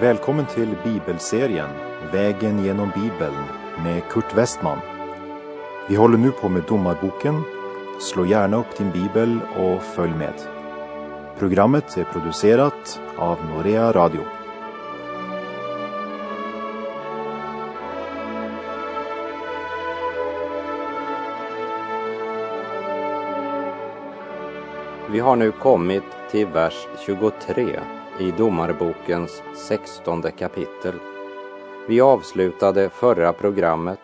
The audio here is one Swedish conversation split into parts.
Välkommen till bibelserien Vägen genom Bibeln med Kurt Westman. Vi håller nu på med Domarboken. Slå gärna upp din bibel och följ med. Programmet är producerat av Norea Radio. Vi har nu kommit till vers 23 i Domarbokens sextonde kapitel. Vi avslutade förra programmet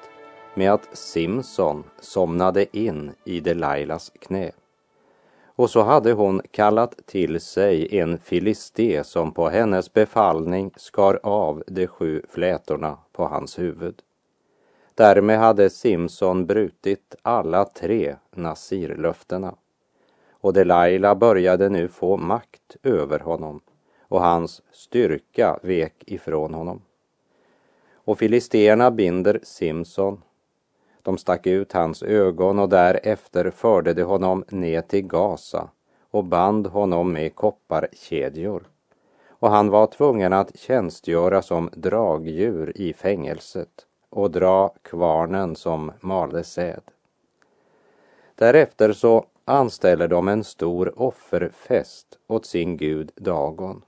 med att Simson somnade in i Delailas knä. Och så hade hon kallat till sig en filisté som på hennes befallning skar av de sju flätorna på hans huvud. Därmed hade Simson brutit alla tre nasirlöftena. Och Delaila började nu få makt över honom och hans styrka vek ifrån honom. Och filisterna binder Simson. De stack ut hans ögon och därefter förde de honom ner till Gaza och band honom med kopparkedjor. Och han var tvungen att tjänstgöra som dragdjur i fängelset och dra kvarnen som malde säd. Därefter så anställer de en stor offerfest åt sin gud Dagon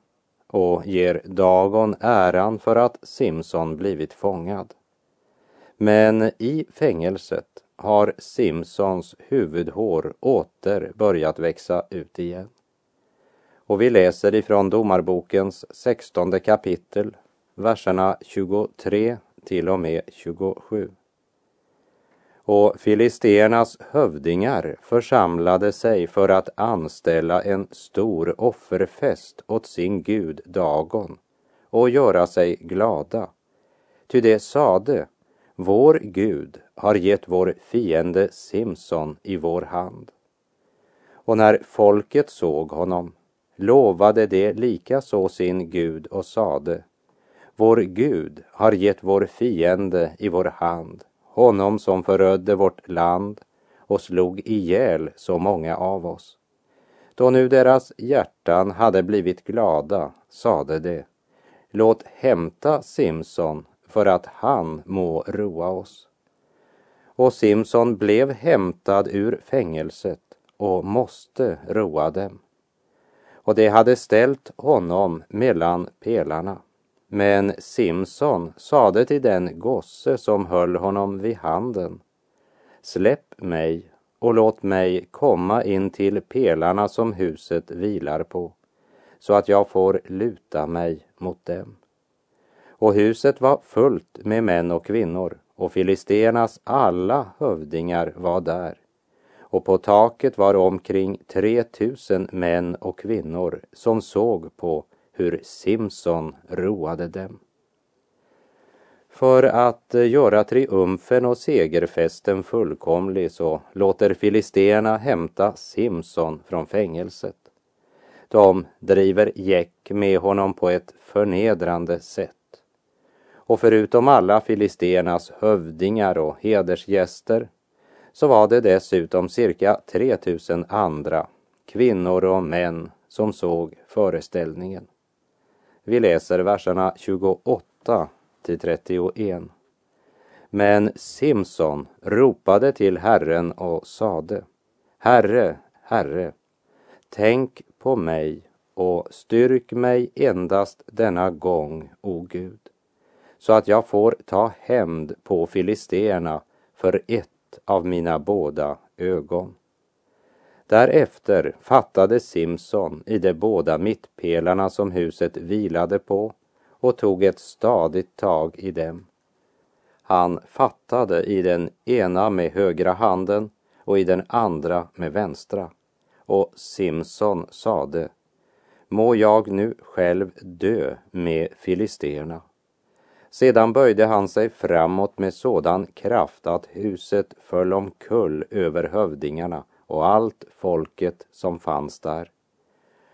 och ger Dagon äran för att Simson blivit fångad. Men i fängelset har Simsons huvudhår åter börjat växa ut igen. Och vi läser ifrån Domarbokens sextonde kapitel, verserna 23 till och med 27 och filisternas hövdingar församlade sig för att anställa en stor offerfest åt sin gud Dagon och göra sig glada. Ty det sade, vår Gud har gett vår fiende Simson i vår hand. Och när folket såg honom lovade det likaså sin Gud och sade, vår Gud har gett vår fiende i vår hand honom som förödde vårt land och slog ihjäl så många av oss. Då nu deras hjärtan hade blivit glada sade de, låt hämta Simson för att han må roa oss. Och Simson blev hämtad ur fängelset och måste roa dem. Och de hade ställt honom mellan pelarna. Men Simson sade till den gosse som höll honom vid handen. Släpp mig och låt mig komma in till pelarna som huset vilar på, så att jag får luta mig mot dem. Och huset var fullt med män och kvinnor, och filisternas alla hövdingar var där. Och på taket var omkring tre tusen män och kvinnor som såg på hur Simson roade dem. För att eh, göra triumfen och segerfesten fullkomlig så låter filisterna hämta Simson från fängelset. De driver gäck med honom på ett förnedrande sätt. Och förutom alla filisternas hövdingar och hedersgäster så var det dessutom cirka 3000 andra kvinnor och män som såg föreställningen. Vi läser verserna 28 till 31. Men Simson ropade till Herren och sade Herre, Herre, tänk på mig och styrk mig endast denna gång, o Gud, så att jag får ta hämnd på filisteerna för ett av mina båda ögon. Därefter fattade Simson i de båda mittpelarna som huset vilade på och tog ett stadigt tag i dem. Han fattade i den ena med högra handen och i den andra med vänstra. Och Simson sade, må jag nu själv dö med filisterna. Sedan böjde han sig framåt med sådan kraft att huset föll omkull över hövdingarna och allt folket som fanns där.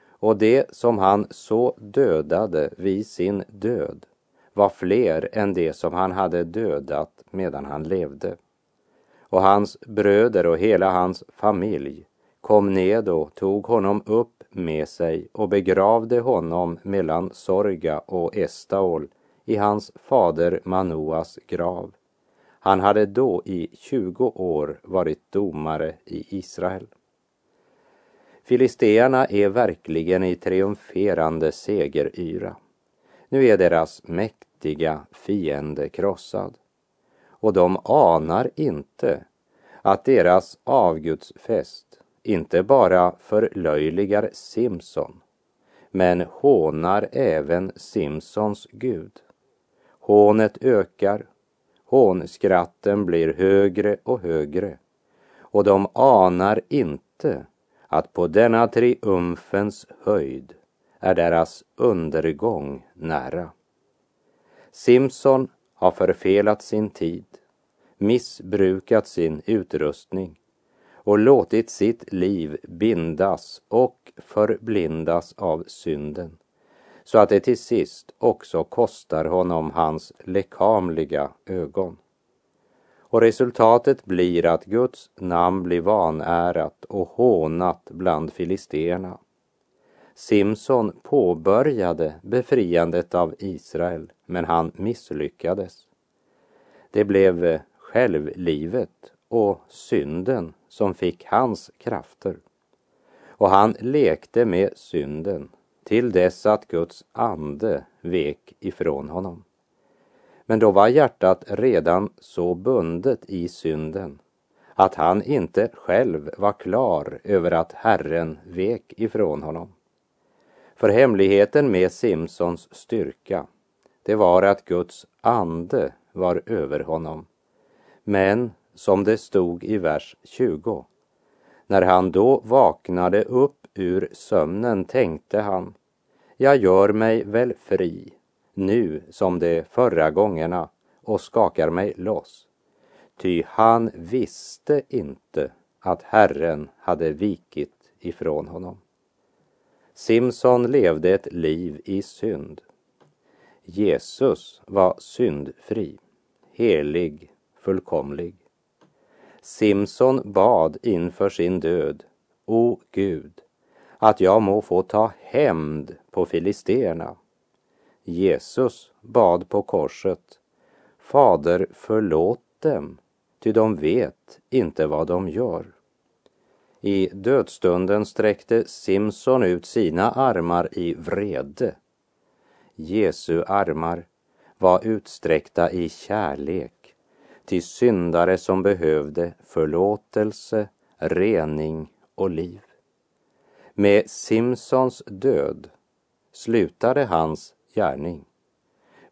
Och det som han så dödade vid sin död var fler än det som han hade dödat medan han levde. Och hans bröder och hela hans familj kom ned och tog honom upp med sig och begravde honom mellan Sorga och Estaol i hans fader Manoas grav. Han hade då i 20 år varit domare i Israel. Filisteerna är verkligen i triumferande segeryra. Nu är deras mäktiga fiende krossad. Och de anar inte att deras avgudsfest inte bara förlöjligar Simson, men hånar även Simsons Gud. Hånet ökar, hånskratten blir högre och högre och de anar inte att på denna triumfens höjd är deras undergång nära. Simson har förfelat sin tid, missbrukat sin utrustning och låtit sitt liv bindas och förblindas av synden så att det till sist också kostar honom hans lekamliga ögon. Och resultatet blir att Guds namn blir vanärat och hånat bland filisterna. Simson påbörjade befriandet av Israel, men han misslyckades. Det blev självlivet och synden som fick hans krafter. Och han lekte med synden till dess att Guds ande vek ifrån honom. Men då var hjärtat redan så bundet i synden att han inte själv var klar över att Herren vek ifrån honom. För hemligheten med Simsons styrka, det var att Guds ande var över honom. Men, som det stod i vers 20, när han då vaknade upp ur sömnen tänkte han, jag gör mig väl fri nu som de förra gångerna och skakar mig loss. Ty han visste inte att Herren hade vikit ifrån honom. Simson levde ett liv i synd. Jesus var syndfri, helig, fullkomlig. Simson bad inför sin död, O Gud, att jag må få ta hämnd på filisterna. Jesus bad på korset, Fader förlåt dem, ty de vet inte vad de gör. I dödstunden sträckte Simson ut sina armar i vrede. Jesu armar var utsträckta i kärlek till syndare som behövde förlåtelse, rening och liv. Med Simsons död slutade hans gärning.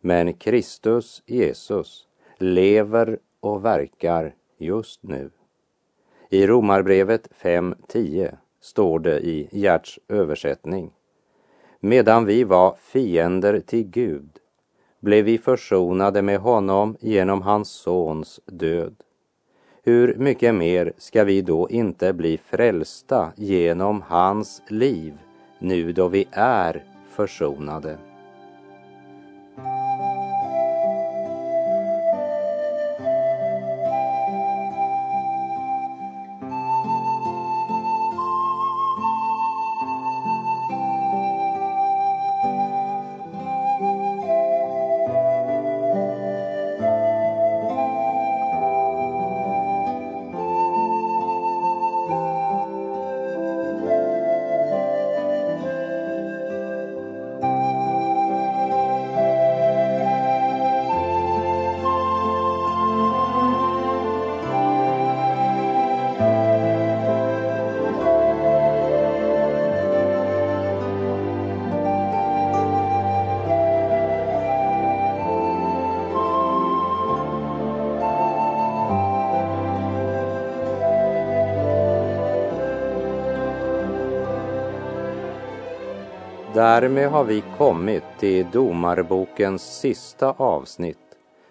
Men Kristus Jesus lever och verkar just nu. I Romarbrevet 5.10 står det i Gerts översättning. Medan vi var fiender till Gud blev vi försonade med honom genom hans sons död. Hur mycket mer ska vi då inte bli frälsta genom hans liv nu då vi är försonade? Därmed har vi kommit till Domarbokens sista avsnitt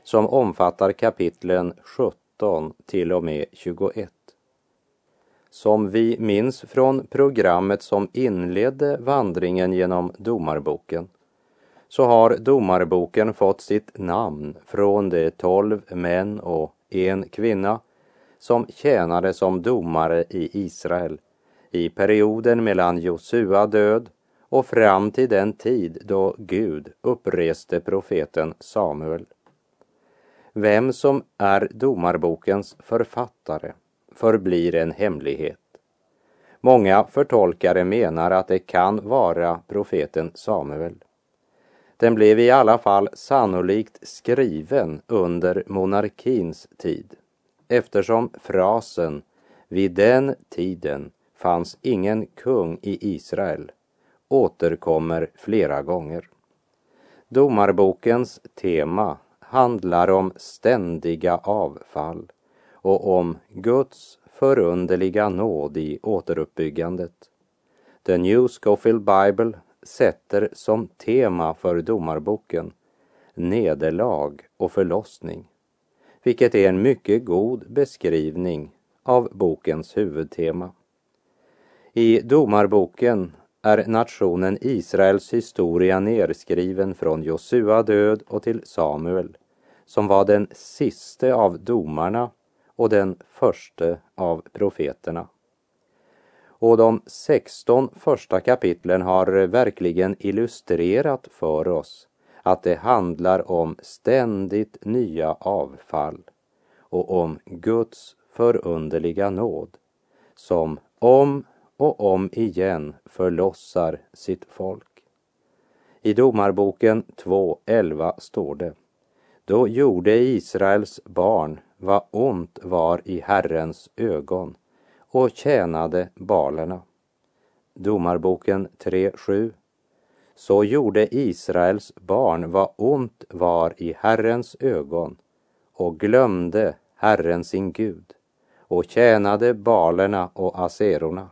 som omfattar kapitlen 17 till och med 21. Som vi minns från programmet som inledde vandringen genom Domarboken så har Domarboken fått sitt namn från de tolv män och en kvinna som tjänade som domare i Israel i perioden mellan Josua död och fram till den tid då Gud uppreste profeten Samuel. Vem som är domarbokens författare förblir en hemlighet. Många förtolkare menar att det kan vara profeten Samuel. Den blev i alla fall sannolikt skriven under monarkins tid eftersom frasen ”vid den tiden fanns ingen kung i Israel” återkommer flera gånger. Domarbokens tema handlar om ständiga avfall och om Guds förunderliga nåd i återuppbyggandet. The New Scofield Bible sätter som tema för domarboken nederlag och förlossning, vilket är en mycket god beskrivning av bokens huvudtema. I domarboken är nationen Israels historia nerskriven från Josua död och till Samuel, som var den siste av domarna och den förste av profeterna. Och de 16 första kapitlen har verkligen illustrerat för oss att det handlar om ständigt nya avfall och om Guds förunderliga nåd som om och om igen förlossar sitt folk. I Domarboken 2.11 står det Då gjorde Israels barn vad ont var i Herrens ögon och tjänade balerna. Domarboken 3.7 Så gjorde Israels barn vad ont var i Herrens ögon och glömde Herren sin Gud och tjänade balerna och aserorna.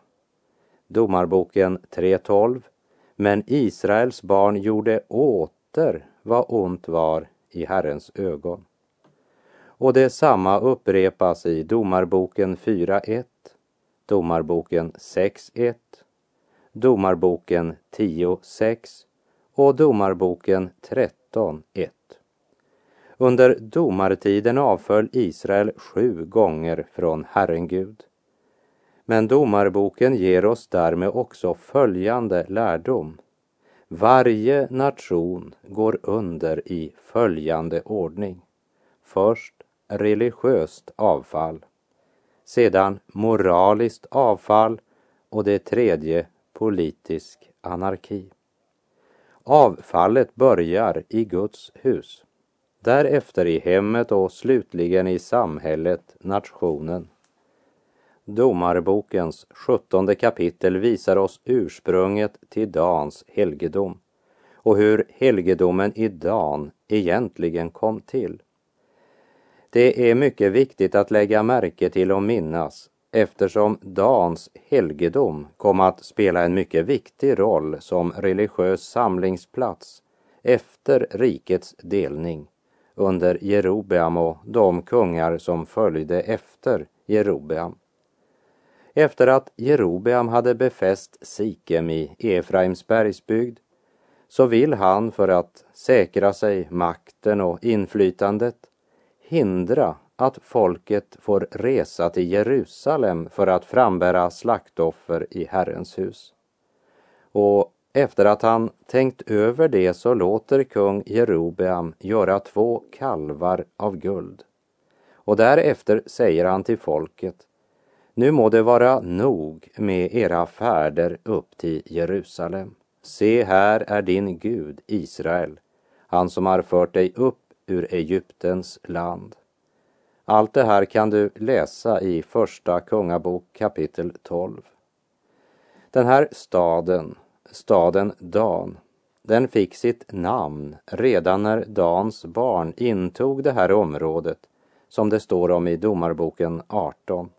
Domarboken 3.12 Men Israels barn gjorde åter vad ont var i Herrens ögon. Och detsamma upprepas i Domarboken 4.1, Domarboken 6.1, Domarboken 10.6 och Domarboken 13.1. Under domartiden avföll Israel sju gånger från Herren Gud. Men domarboken ger oss därmed också följande lärdom. Varje nation går under i följande ordning. Först religiöst avfall, sedan moraliskt avfall och det tredje politisk anarki. Avfallet börjar i Guds hus, därefter i hemmet och slutligen i samhället, nationen. Domarbokens sjuttonde kapitel visar oss ursprunget till Dans helgedom och hur helgedomen i Dan egentligen kom till. Det är mycket viktigt att lägga märke till och minnas eftersom Dans helgedom kom att spela en mycket viktig roll som religiös samlingsplats efter rikets delning under Jerobeam och de kungar som följde efter Jerobeam. Efter att Jerobeam hade befäst Sikem i Efraims bergsbygd så vill han för att säkra sig makten och inflytandet hindra att folket får resa till Jerusalem för att frambära slaktoffer i Herrens hus. Och efter att han tänkt över det så låter kung Jerobeam göra två kalvar av guld. Och därefter säger han till folket, nu må det vara nog med era färder upp till Jerusalem. Se, här är din Gud, Israel, han som har fört dig upp ur Egyptens land. Allt det här kan du läsa i Första Kungabok kapitel 12. Den här staden, staden Dan, den fick sitt namn redan när Dans barn intog det här området som det står om i Domarboken 18.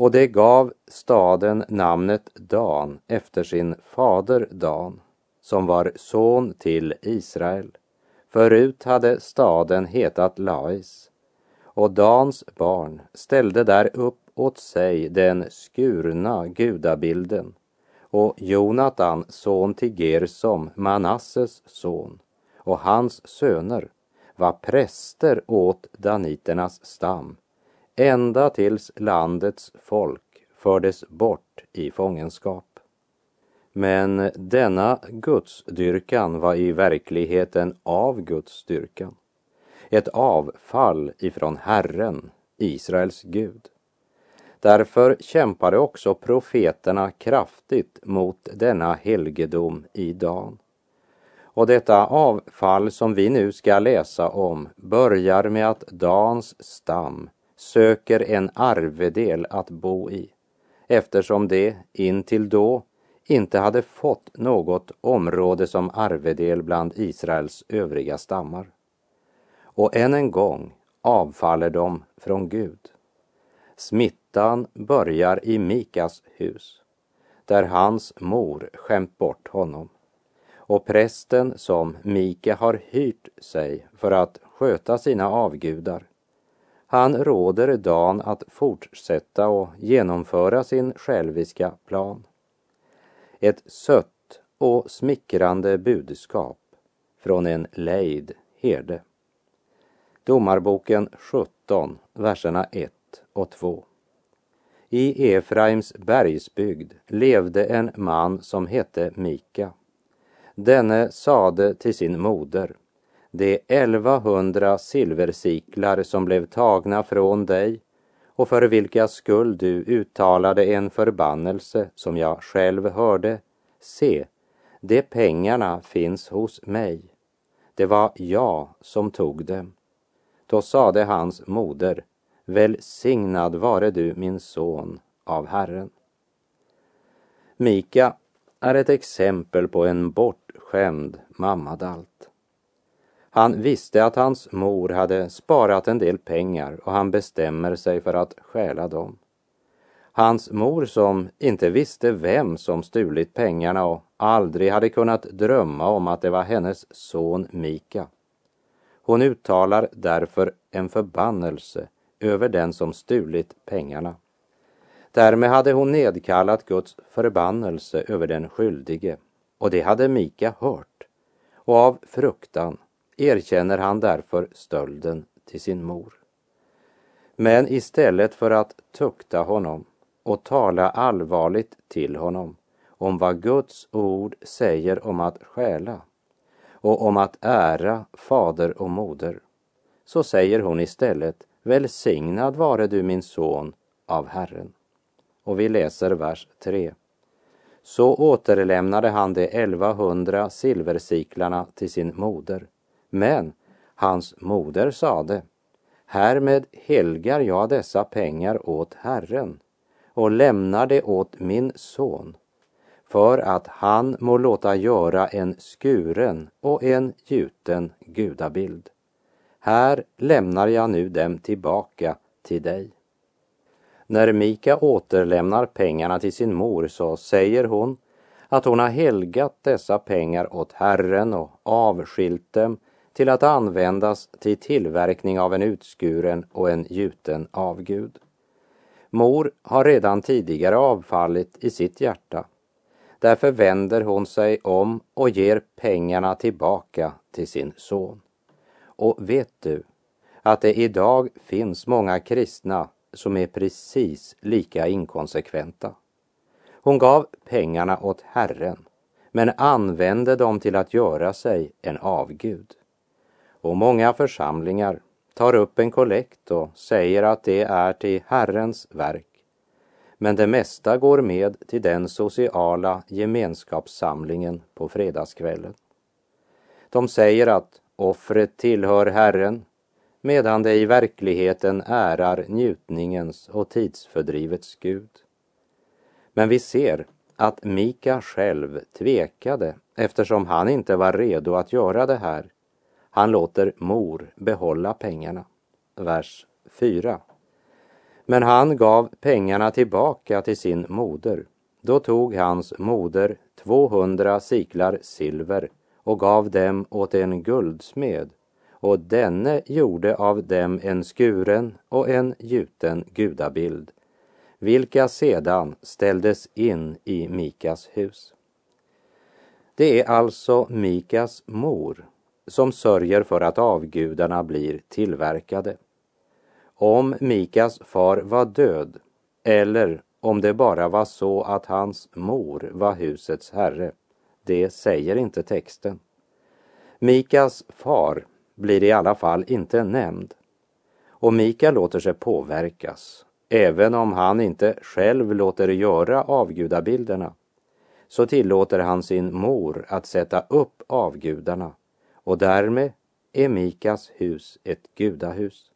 Och det gav staden namnet Dan efter sin fader Dan, som var son till Israel. Förut hade staden hetat Lais och Dans barn ställde där upp åt sig den skurna gudabilden och Jonatan, son till Gersom, Manasses son, och hans söner var präster åt daniternas stam ända tills landets folk fördes bort i fångenskap. Men denna gudsdyrkan var i verkligheten av gudsdyrkan. Ett avfall ifrån Herren, Israels Gud. Därför kämpade också profeterna kraftigt mot denna helgedom i Dan. Och detta avfall som vi nu ska läsa om börjar med att Dans stam söker en arvedel att bo i eftersom det intill då inte hade fått något område som arvedel bland Israels övriga stammar. Och än en gång avfaller de från Gud. Smittan börjar i Mikas hus, där hans mor skämt bort honom. Och prästen som Mika har hyrt sig för att sköta sina avgudar, han råder Dan att fortsätta och genomföra sin själviska plan. Ett sött och smickrande budskap från en lejd herde. Domarboken 17, verserna 1 och 2. I Efraims bergsbygd levde en man som hette Mika. Denne sade till sin moder, de elva hundra silversiklar som blev tagna från dig och för vilka skull du uttalade en förbannelse som jag själv hörde, se, de pengarna finns hos mig. Det var jag som tog dem. Då sade hans moder, välsignad vare du min son av Herren. Mika är ett exempel på en bortskämd mammadalt. Han visste att hans mor hade sparat en del pengar och han bestämmer sig för att stjäla dem. Hans mor som inte visste vem som stulit pengarna och aldrig hade kunnat drömma om att det var hennes son Mika. Hon uttalar därför en förbannelse över den som stulit pengarna. Därmed hade hon nedkallat Guds förbannelse över den skyldige och det hade Mika hört och av fruktan erkänner han därför stölden till sin mor. Men istället för att tukta honom och tala allvarligt till honom om vad Guds ord säger om att stjäla och om att ära fader och moder, så säger hon istället Välsignad vare du min son av Herren. Och vi läser vers 3. Så återlämnade han de elvahundra silversiklarna till sin moder men hans moder sade, härmed helgar jag dessa pengar åt Herren och lämnar det åt min son för att han må låta göra en skuren och en gjuten gudabild. Här lämnar jag nu dem tillbaka till dig. När Mika återlämnar pengarna till sin mor så säger hon att hon har helgat dessa pengar åt Herren och avskilt dem till att användas till tillverkning av en utskuren och en gjuten avgud. Mor har redan tidigare avfallit i sitt hjärta. Därför vänder hon sig om och ger pengarna tillbaka till sin son. Och vet du att det idag finns många kristna som är precis lika inkonsekventa. Hon gav pengarna åt Herren men använde dem till att göra sig en avgud. Och många församlingar tar upp en kollekt och säger att det är till Herrens verk. Men det mesta går med till den sociala gemenskapssamlingen på fredagskvällen. De säger att offret tillhör Herren medan det i verkligheten ärar njutningens och tidsfördrivets Gud. Men vi ser att Mika själv tvekade eftersom han inte var redo att göra det här han låter mor behålla pengarna. Vers 4. Men han gav pengarna tillbaka till sin moder. Då tog hans moder 200 siklar silver och gav dem åt en guldsmed och denne gjorde av dem en skuren och en gjuten gudabild, vilka sedan ställdes in i Mikas hus. Det är alltså Mikas mor som sörjer för att avgudarna blir tillverkade. Om Mikas far var död eller om det bara var så att hans mor var husets herre. Det säger inte texten. Mikas far blir i alla fall inte nämnd. Och Mika låter sig påverkas, även om han inte själv låter göra avgudabilderna, så tillåter han sin mor att sätta upp avgudarna och därmed är Mikas hus ett gudahus.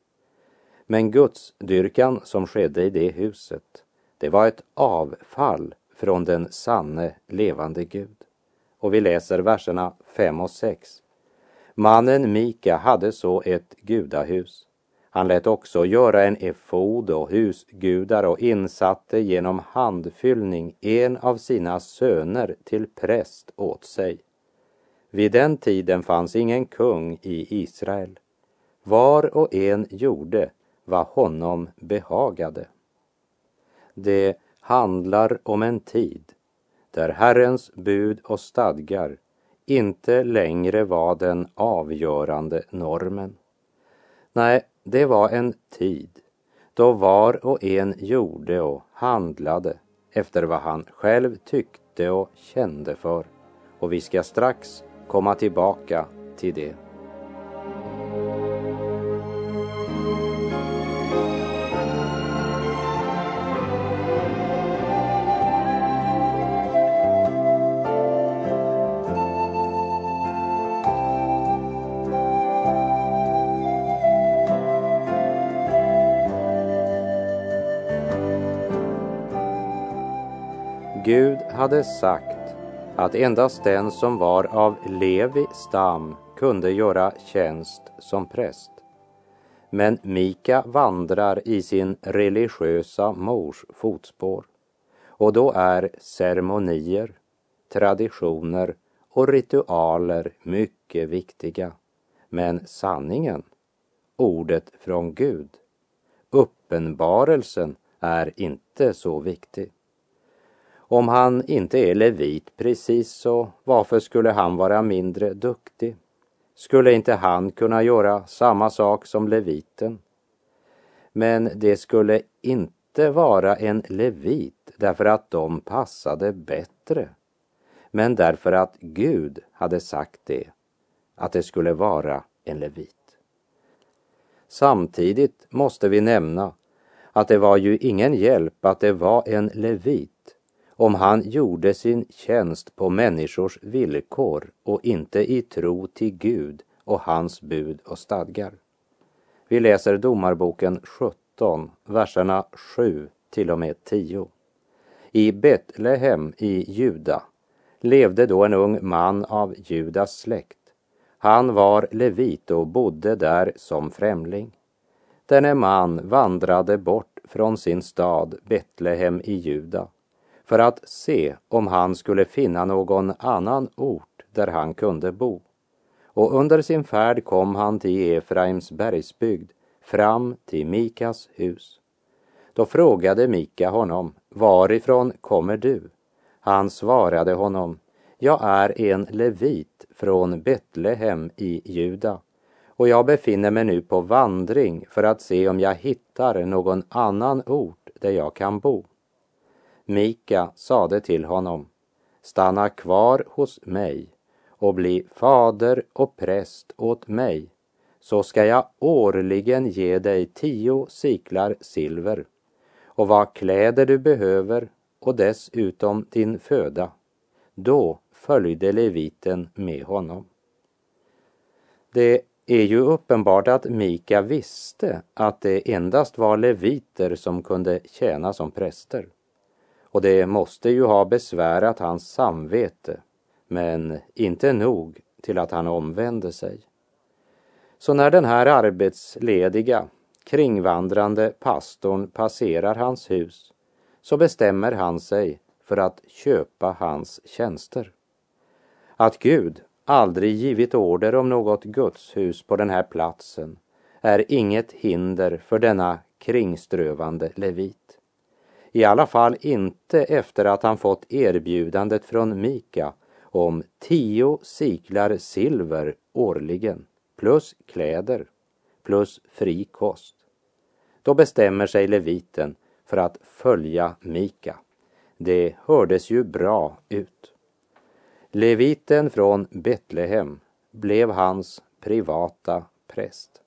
Men Guds dyrkan som skedde i det huset, det var ett avfall från den sanne levande Gud. Och vi läser verserna 5 och 6. Mannen Mika hade så ett gudahus. Han lät också göra en efod och husgudar och insatte genom handfyllning en av sina söner till präst åt sig. Vid den tiden fanns ingen kung i Israel. Var och en gjorde vad honom behagade. Det handlar om en tid där Herrens bud och stadgar inte längre var den avgörande normen. Nej, det var en tid då var och en gjorde och handlade efter vad han själv tyckte och kände för. Och vi ska strax komma tillbaka till det. Gud hade sagt att endast den som var av Levi stam kunde göra tjänst som präst. Men Mika vandrar i sin religiösa mors fotspår och då är ceremonier, traditioner och ritualer mycket viktiga. Men sanningen, ordet från Gud, uppenbarelsen är inte så viktig. Om han inte är levit precis så varför skulle han vara mindre duktig? Skulle inte han kunna göra samma sak som leviten? Men det skulle inte vara en levit därför att de passade bättre, men därför att Gud hade sagt det, att det skulle vara en levit. Samtidigt måste vi nämna att det var ju ingen hjälp att det var en levit om han gjorde sin tjänst på människors villkor och inte i tro till Gud och hans bud och stadgar. Vi läser Domarboken 17, verserna 7 till och med 10. I Betlehem i Juda levde då en ung man av Judas släkt. Han var levit och bodde där som främling. Denne man vandrade bort från sin stad Betlehem i Juda för att se om han skulle finna någon annan ort där han kunde bo. Och under sin färd kom han till Efraims bergsbygd, fram till Mikas hus. Då frågade Mika honom, varifrån kommer du? Han svarade honom, jag är en levit från Betlehem i Juda och jag befinner mig nu på vandring för att se om jag hittar någon annan ort där jag kan bo. Mika sade till honom, stanna kvar hos mig och bli fader och präst åt mig, så ska jag årligen ge dig tio siklar silver och vad kläder du behöver och dessutom din föda. Då följde leviten med honom. Det är ju uppenbart att Mika visste att det endast var leviter som kunde tjäna som präster och det måste ju ha besvärat hans samvete, men inte nog till att han omvände sig. Så när den här arbetslediga, kringvandrande pastorn passerar hans hus så bestämmer han sig för att köpa hans tjänster. Att Gud aldrig givit order om något gudshus på den här platsen är inget hinder för denna kringströvande levit. I alla fall inte efter att han fått erbjudandet från Mika om tio siklar silver årligen, plus kläder, plus fri kost. Då bestämmer sig leviten för att följa Mika. Det hördes ju bra ut. Leviten från Betlehem blev hans privata präst.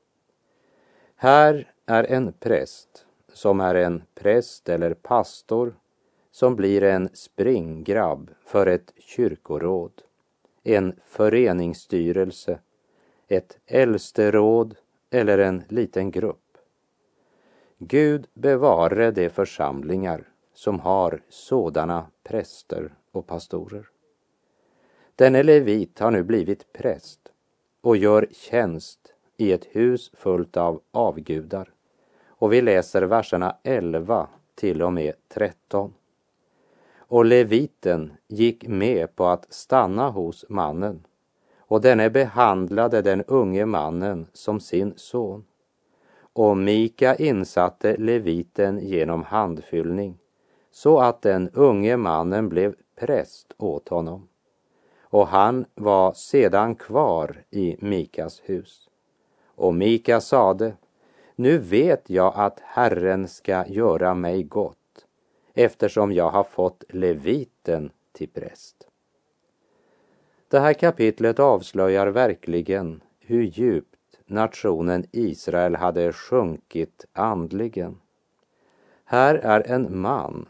Här är en präst som är en präst eller pastor som blir en springgrabb för ett kyrkoråd, en föreningsstyrelse, ett äldsteråd eller en liten grupp. Gud bevare de församlingar som har sådana präster och pastorer. Denne levit har nu blivit präst och gör tjänst i ett hus fullt av avgudar. Och vi läser verserna 11 till och med 13. Och leviten gick med på att stanna hos mannen och denne behandlade den unge mannen som sin son. Och Mika insatte leviten genom handfyllning så att den unge mannen blev präst åt honom. Och han var sedan kvar i Mikas hus. Och Mika sade, nu vet jag att Herren ska göra mig gott eftersom jag har fått leviten till präst. Det här kapitlet avslöjar verkligen hur djupt nationen Israel hade sjunkit andligen. Här är en man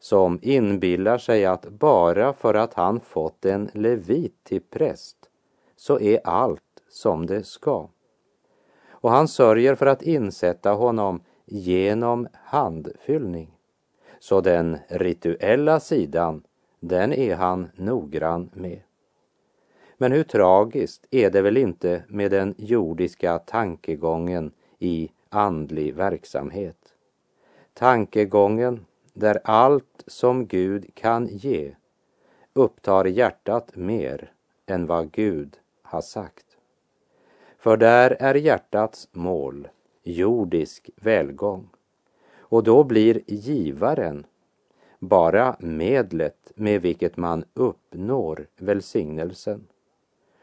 som inbillar sig att bara för att han fått en levit till präst så är allt som det ska. Och han sörjer för att insätta honom genom handfyllning. Så den rituella sidan, den är han noggrann med. Men hur tragiskt är det väl inte med den jordiska tankegången i andlig verksamhet? Tankegången där allt som Gud kan ge upptar hjärtat mer än vad Gud har sagt. För där är hjärtats mål jordisk välgång och då blir givaren bara medlet med vilket man uppnår välsignelsen.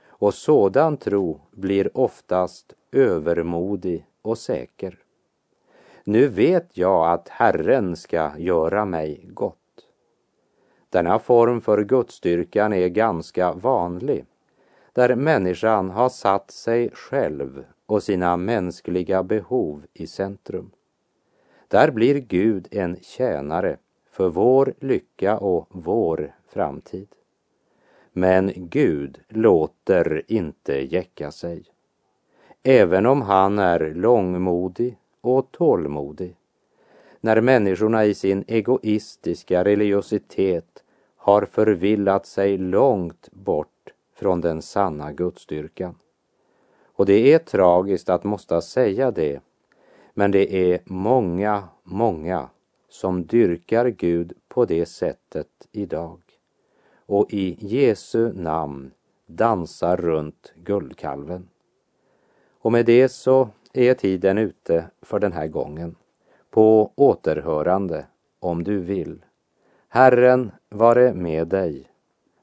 Och sådan tro blir oftast övermodig och säker. Nu vet jag att Herren ska göra mig gott. Denna form för gudstyrkan är ganska vanlig, där människan har satt sig själv och sina mänskliga behov i centrum. Där blir Gud en tjänare för vår lycka och vår framtid. Men Gud låter inte jäcka sig. Även om han är långmodig och tålmodig. När människorna i sin egoistiska religiositet har förvillat sig långt bort från den sanna gudstyrkan. Och det är tragiskt att måste säga det, men det är många, många som dyrkar Gud på det sättet idag och i Jesu namn dansar runt guldkalven. Och med det så är tiden ute för den här gången. På återhörande om du vill. Herren vare med dig.